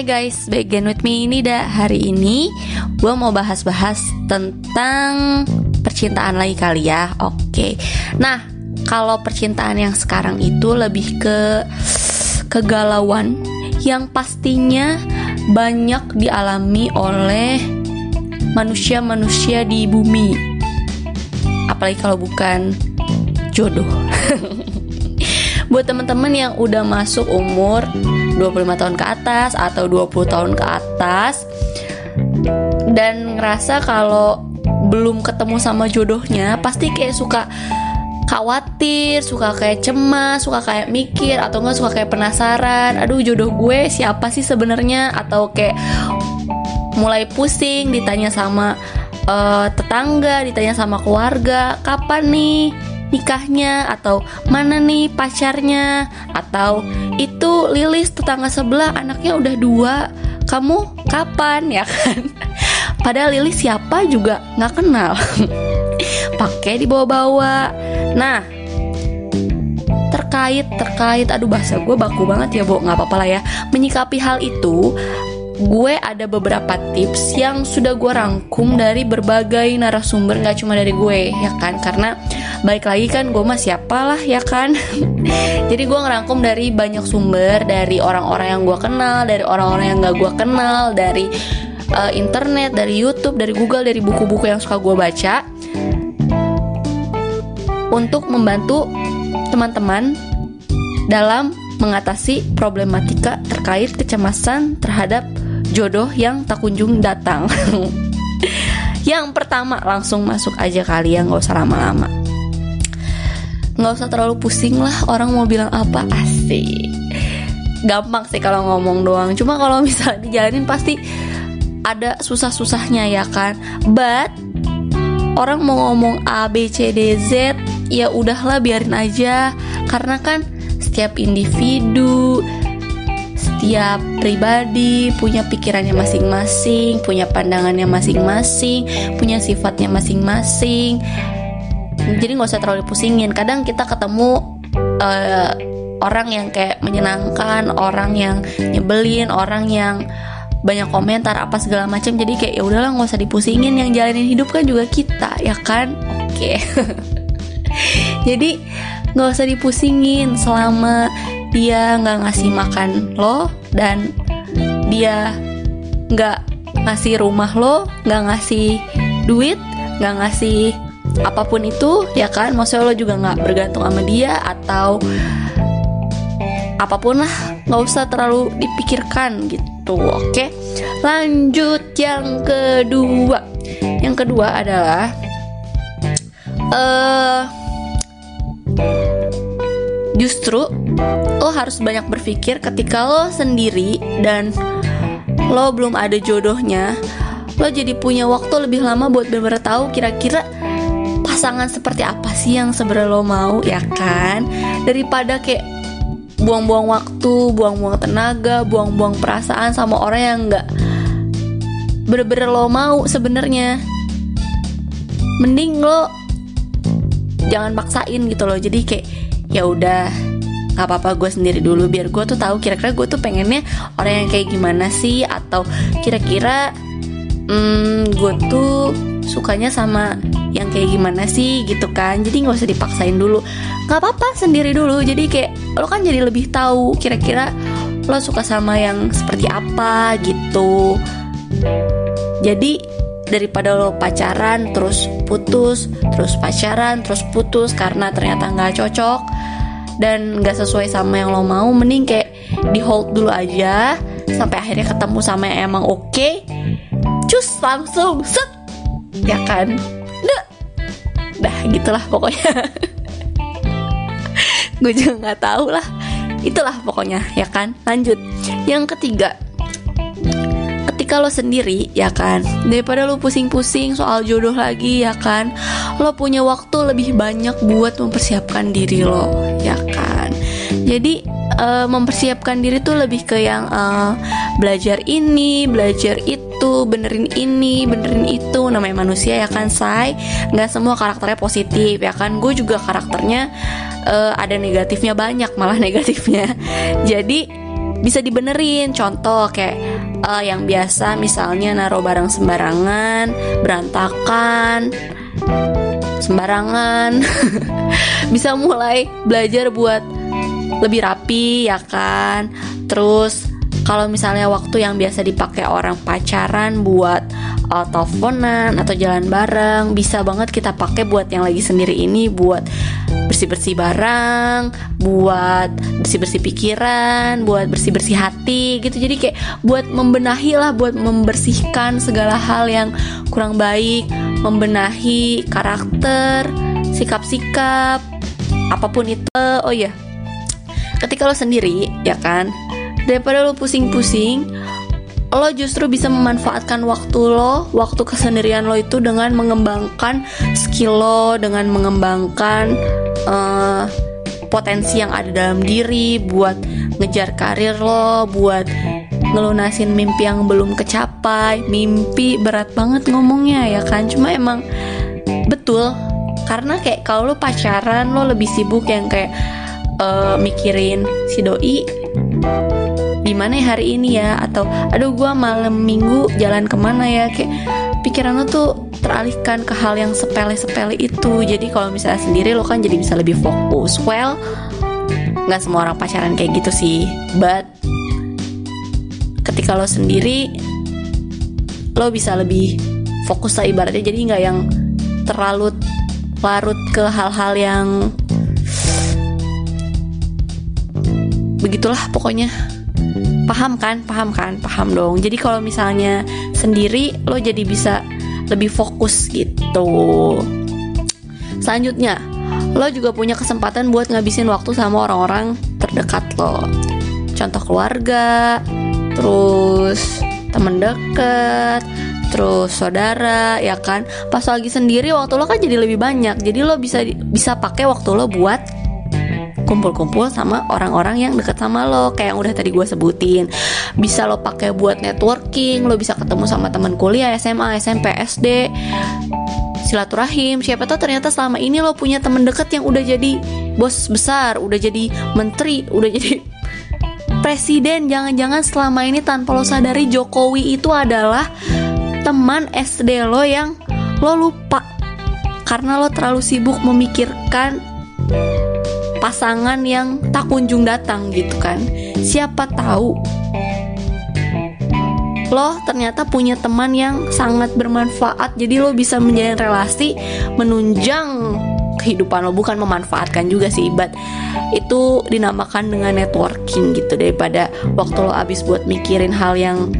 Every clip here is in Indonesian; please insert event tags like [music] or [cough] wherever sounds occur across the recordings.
Hai guys, begin with me. Nida Hari ini. Gue mau bahas-bahas tentang percintaan lagi kali ya. Oke, nah kalau percintaan yang sekarang itu lebih ke kegalauan Yang pastinya banyak dialami oleh manusia-manusia di bumi. Apalagi kalau bukan jodoh. [laughs] Buat teman-teman yang udah masuk umur 25 tahun ke atas atau 20 tahun ke atas. Dan ngerasa kalau belum ketemu sama jodohnya pasti kayak suka khawatir, suka kayak cemas, suka kayak mikir atau enggak suka kayak penasaran, aduh jodoh gue siapa sih sebenarnya? Atau kayak mulai pusing ditanya sama uh, tetangga, ditanya sama keluarga, kapan nih nikahnya? Atau mana nih pacarnya? Atau itu Lilis tetangga sebelah anaknya udah dua. Kamu kapan ya kan? [laughs] Padahal Lilis siapa juga nggak kenal. [laughs] Pakai dibawa-bawa. Nah terkait terkait. Aduh bahasa gue baku banget ya bu nggak apa-apa lah ya. Menyikapi hal itu gue ada beberapa tips yang sudah gue rangkum dari berbagai narasumber nggak cuma dari gue ya kan? Karena baik lagi kan gue mah siapa lah ya kan? [laughs] Jadi gue ngerangkum dari banyak sumber dari orang-orang yang gue kenal dari orang-orang yang gak gue kenal dari uh, internet dari YouTube dari Google dari buku-buku yang suka gue baca. Untuk membantu teman-teman dalam mengatasi problematika terkait kecemasan terhadap jodoh yang tak kunjung datang. [laughs] yang pertama langsung masuk aja kali ya nggak usah lama-lama. Nggak usah terlalu pusing lah orang mau bilang apa asik. Gampang sih kalau ngomong doang. Cuma kalau [laughs] misalnya dijalanin pasti ada susah-susahnya ya kan. But orang mau ngomong A B C D Z ya udahlah biarin aja karena kan setiap individu setiap pribadi punya pikirannya masing-masing, punya pandangannya masing-masing, punya sifatnya masing-masing. Jadi nggak usah terlalu pusingin. Kadang kita ketemu uh, orang yang kayak menyenangkan, orang yang nyebelin, orang yang banyak komentar apa segala macam. Jadi kayak ya udahlah nggak usah dipusingin. Yang jalanin hidup kan juga kita, ya kan? Oke. Okay. [laughs] Jadi nggak usah dipusingin selama dia nggak ngasih makan lo dan dia nggak ngasih rumah lo nggak ngasih duit nggak ngasih apa pun itu ya kan? Maksudnya lo juga nggak bergantung sama dia atau apa pun lah nggak usah terlalu dipikirkan gitu oke? Lanjut yang kedua. Yang kedua adalah eh uh, Justru lo harus banyak berpikir ketika lo sendiri dan lo belum ada jodohnya. Lo jadi punya waktu lebih lama buat bener-bener tahu kira-kira pasangan seperti apa sih yang sebenarnya lo mau ya kan? Daripada kayak buang-buang waktu, buang-buang tenaga, buang-buang perasaan sama orang yang nggak bener-bener lo mau sebenarnya. Mending lo jangan paksain gitu loh. Jadi kayak ya udah nggak apa-apa gue sendiri dulu biar gue tuh tahu kira-kira gue tuh pengennya orang yang kayak gimana sih atau kira-kira hmm, gue tuh sukanya sama yang kayak gimana sih gitu kan. Jadi nggak usah dipaksain dulu. Nggak apa-apa sendiri dulu. Jadi kayak lo kan jadi lebih tahu kira-kira lo suka sama yang seperti apa gitu. Jadi daripada lo pacaran terus putus terus pacaran terus putus karena ternyata nggak cocok dan nggak sesuai sama yang lo mau mending kayak di hold dulu aja sampai akhirnya ketemu sama yang emang oke. Okay, cus langsung set. Ya kan? Dah dah gitulah pokoknya. [laughs] Gue juga nggak tahu lah. Itulah pokoknya ya kan? Lanjut. Yang ketiga ketika lo sendiri ya kan? Daripada lo pusing-pusing soal jodoh lagi ya kan? Lo punya waktu lebih banyak buat mempersiapkan diri lo ya kan? Jadi uh, mempersiapkan diri tuh lebih ke yang uh, belajar ini belajar itu benerin ini benerin itu. Namanya manusia ya kan say nggak semua karakternya positif ya kan? Gue juga karakternya uh, ada negatifnya banyak malah [laughs] negatifnya. Jadi bisa dibenerin contoh kayak uh, yang biasa misalnya naruh barang sembarangan berantakan sembarangan. [laughs] Bisa mulai belajar buat lebih rapi ya kan? Terus kalau misalnya waktu yang biasa dipakai orang pacaran buat uh, teleponan atau jalan bareng bisa banget kita pakai buat yang lagi sendiri ini buat bersih-bersih barang, buat bersih-bersih pikiran, buat bersih-bersih hati gitu. Jadi kayak buat membenahi lah, buat membersihkan segala hal yang kurang baik, membenahi karakter, sikap-sikap, apa pun itu. Oh iya. Ketika lo sendiri, ya kan? Daripada lo pusing-pusing, lo justru bisa memanfaatkan waktu lo, waktu kesendirian lo itu dengan mengembangkan skill lo, dengan mengembangkan uh, potensi yang ada dalam diri, buat ngejar karir lo, buat ngelunasin mimpi yang belum kecapai. Mimpi berat banget ngomongnya ya kan, cuma emang betul karena kayak kalau lo pacaran lo lebih sibuk yang kayak uh, mikirin si doi gimana ya hari ini ya? Atau aduh gue malam minggu jalan ke mana ya? Kayak pikiran lo tuh teralihkan ke hal yang sepele-sepele itu. Jadi kalau misalnya sendiri lo kan jadi bisa lebih fokus. Well nggak semua orang pacaran kayak gitu sih. But ketika lo sendiri lo bisa lebih fokus lah ibaratnya. Jadi nggak yang terlalu larut ke hal-hal yang begitulah pokoknya paham kan? Paham kan? Paham dong. Jadi kalau misalnya sendiri lo jadi bisa lebih fokus gitu. Selanjutnya lo juga punya kesempatan buat ngabisin waktu sama orang-orang terdekat lo. Contoh keluarga terus temen deket terus saudara ya kan? Pas lagi sendiri waktu lo kan jadi lebih banyak. Jadi lo bisa bisa pakai waktu lo buat kumpul-kumpul sama orang-orang yang deket sama lo kayak yang udah tadi gue sebutin. Bisa lo pakai buat networking lo bisa ketemu sama teman kuliah SMA SMP SD silaturahim siapa tahu ternyata selama ini lo punya temen deket yang udah jadi bos besar udah jadi menteri udah jadi [laughs] presiden. Jangan-jangan selama ini tanpa lo sadari Jokowi itu adalah teman SD lo yang lo lupa. Karena lo terlalu sibuk memikirkan pasangan yang tak kunjung datang gitu kan. Siapa tahu lo ternyata punya teman yang sangat bermanfaat. Jadi lo bisa menjalin relasi menunjang kehidupan lo. Bukan memanfaatkan juga sih but itu dinamakan dengan networking gitu. Daripada waktu lo habis buat mikirin hal yang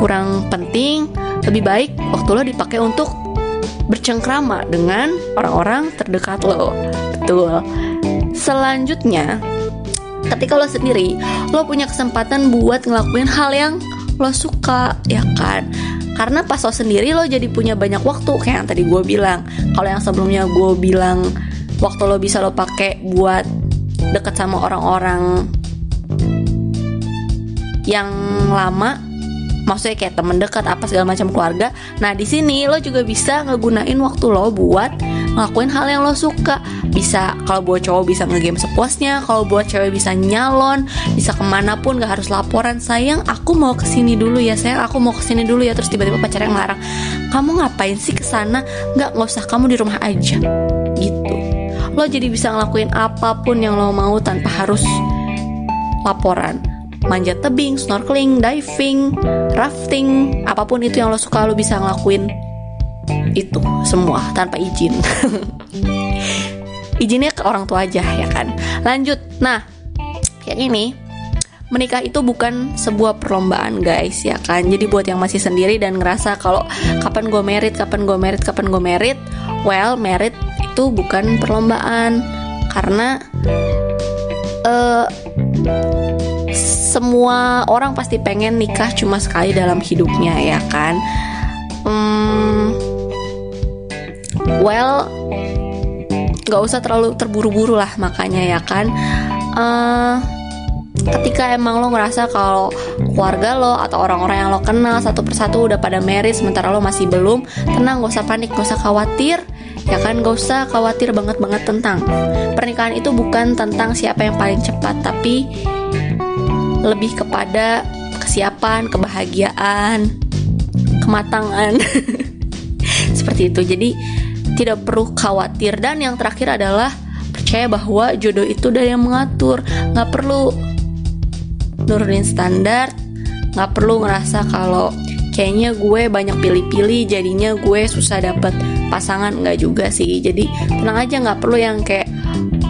kurang penting lebih baik waktu lo dipakai untuk bercengkrama dengan orang-orang terdekat lo. Betul Selanjutnya, ketika lo sendiri, lo punya kesempatan buat ngelakuin hal yang lo suka, ya kan? Karena pas lo sendiri lo jadi punya banyak waktu kayak yang tadi gue bilang. Kalau yang sebelumnya gue bilang waktu lo bisa lo pakai buat deket sama orang-orang yang lama maksudnya kayak temen dekat apa segala macam keluarga nah di sini lo juga bisa ngegunain waktu lo buat ngelakuin hal yang lo suka. Bisa kalau buat cowok bisa ngegame sepuasnya kalau buat cewek bisa nyalon bisa ke mana pun gak harus laporan. Sayang aku mau ke sini dulu ya sayang aku mau ke sini dulu ya. Terus tiba-tiba pacar yang larang kamu ngapain sih ke sana nggak nggak usah kamu di rumah aja. Gitu. Lo jadi bisa ngelakuin apa pun yang lo mau tanpa harus laporan. Manjat tebing, snorkeling, diving, rafting, apa pun itu yang lo suka lo bisa ngelakuin itu semua tanpa izin. [laughs] Izinnya ke orang tua aja ya kan. Lanjut. Nah, yang ini menikah itu bukan sebuah perlombaan guys ya kan jadi buat yang masih sendiri dan ngerasa kalau kapan gue merit kapan gue merit kapan gue merit well merit itu bukan perlombaan karena uh, semua orang pasti pengen nikah cuma sekali dalam hidupnya ya kan hmm, well nggak usah terlalu terburu-buru lah makanya ya kan. Uh, ketika emang lo ngerasa kalau keluarga lo atau orang-orang yang lo kenal satu persatu udah pada merit sementara lo masih belum tenang gak usah panik gak usah khawatir ya kan? Gak usah khawatir banget banget tentang. Pernikahan itu bukan tentang siapa yang paling cepat tapi lebih kepada kesiapan kebahagiaan kematangan. [laughs] Seperti itu. Jadi tidak perlu khawatir. Dan yang terakhir adalah percaya bahwa jodoh itu udah yang mengatur. Nggak perlu nurunin standar. Nggak perlu ngerasa kalau kayaknya gue banyak pilih-pilih jadinya gue susah dapet pasangan. Nggak juga sih. Jadi tenang aja nggak perlu yang kayak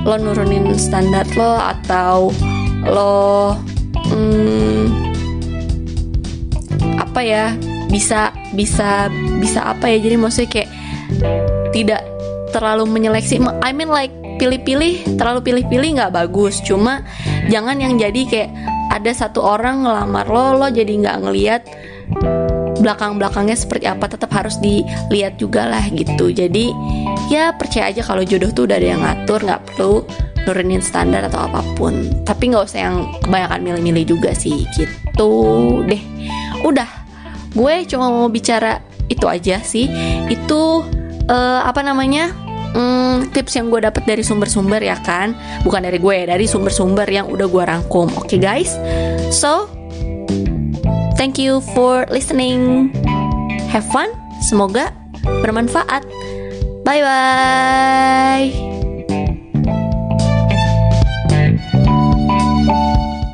lo nurunin standar lo atau lo hmm, apa ya bisa bisa bisa apa ya. Jadi maksudnya kayak tidak terlalu menyeleksi. I mean like pilih-pilih terlalu pilih-pilih nggak bagus. Cuma jangan yang jadi kayak ada satu orang ngelamar lo lo jadi nggak ngeliat belakang-belakangnya seperti apa. Tetap harus dilihat juga lah gitu. Jadi ya percaya aja kalau jodoh tuh udah ada yang ngatur nggak perlu nurunin standar atau apa pun. Tapi nggak usah yang kebanyakan milih-milih juga sih gitu deh. Udah gue cuma mau bicara itu aja sih. Itu uh, apa namanya? Hmm, tips yang gue dapat dari sumber-sumber ya kan? Bukan dari gue dari sumber-sumber yang udah gue rangkum. Oke okay, guys? So thank you for listening. Have fun. Semoga bermanfaat. Bye bye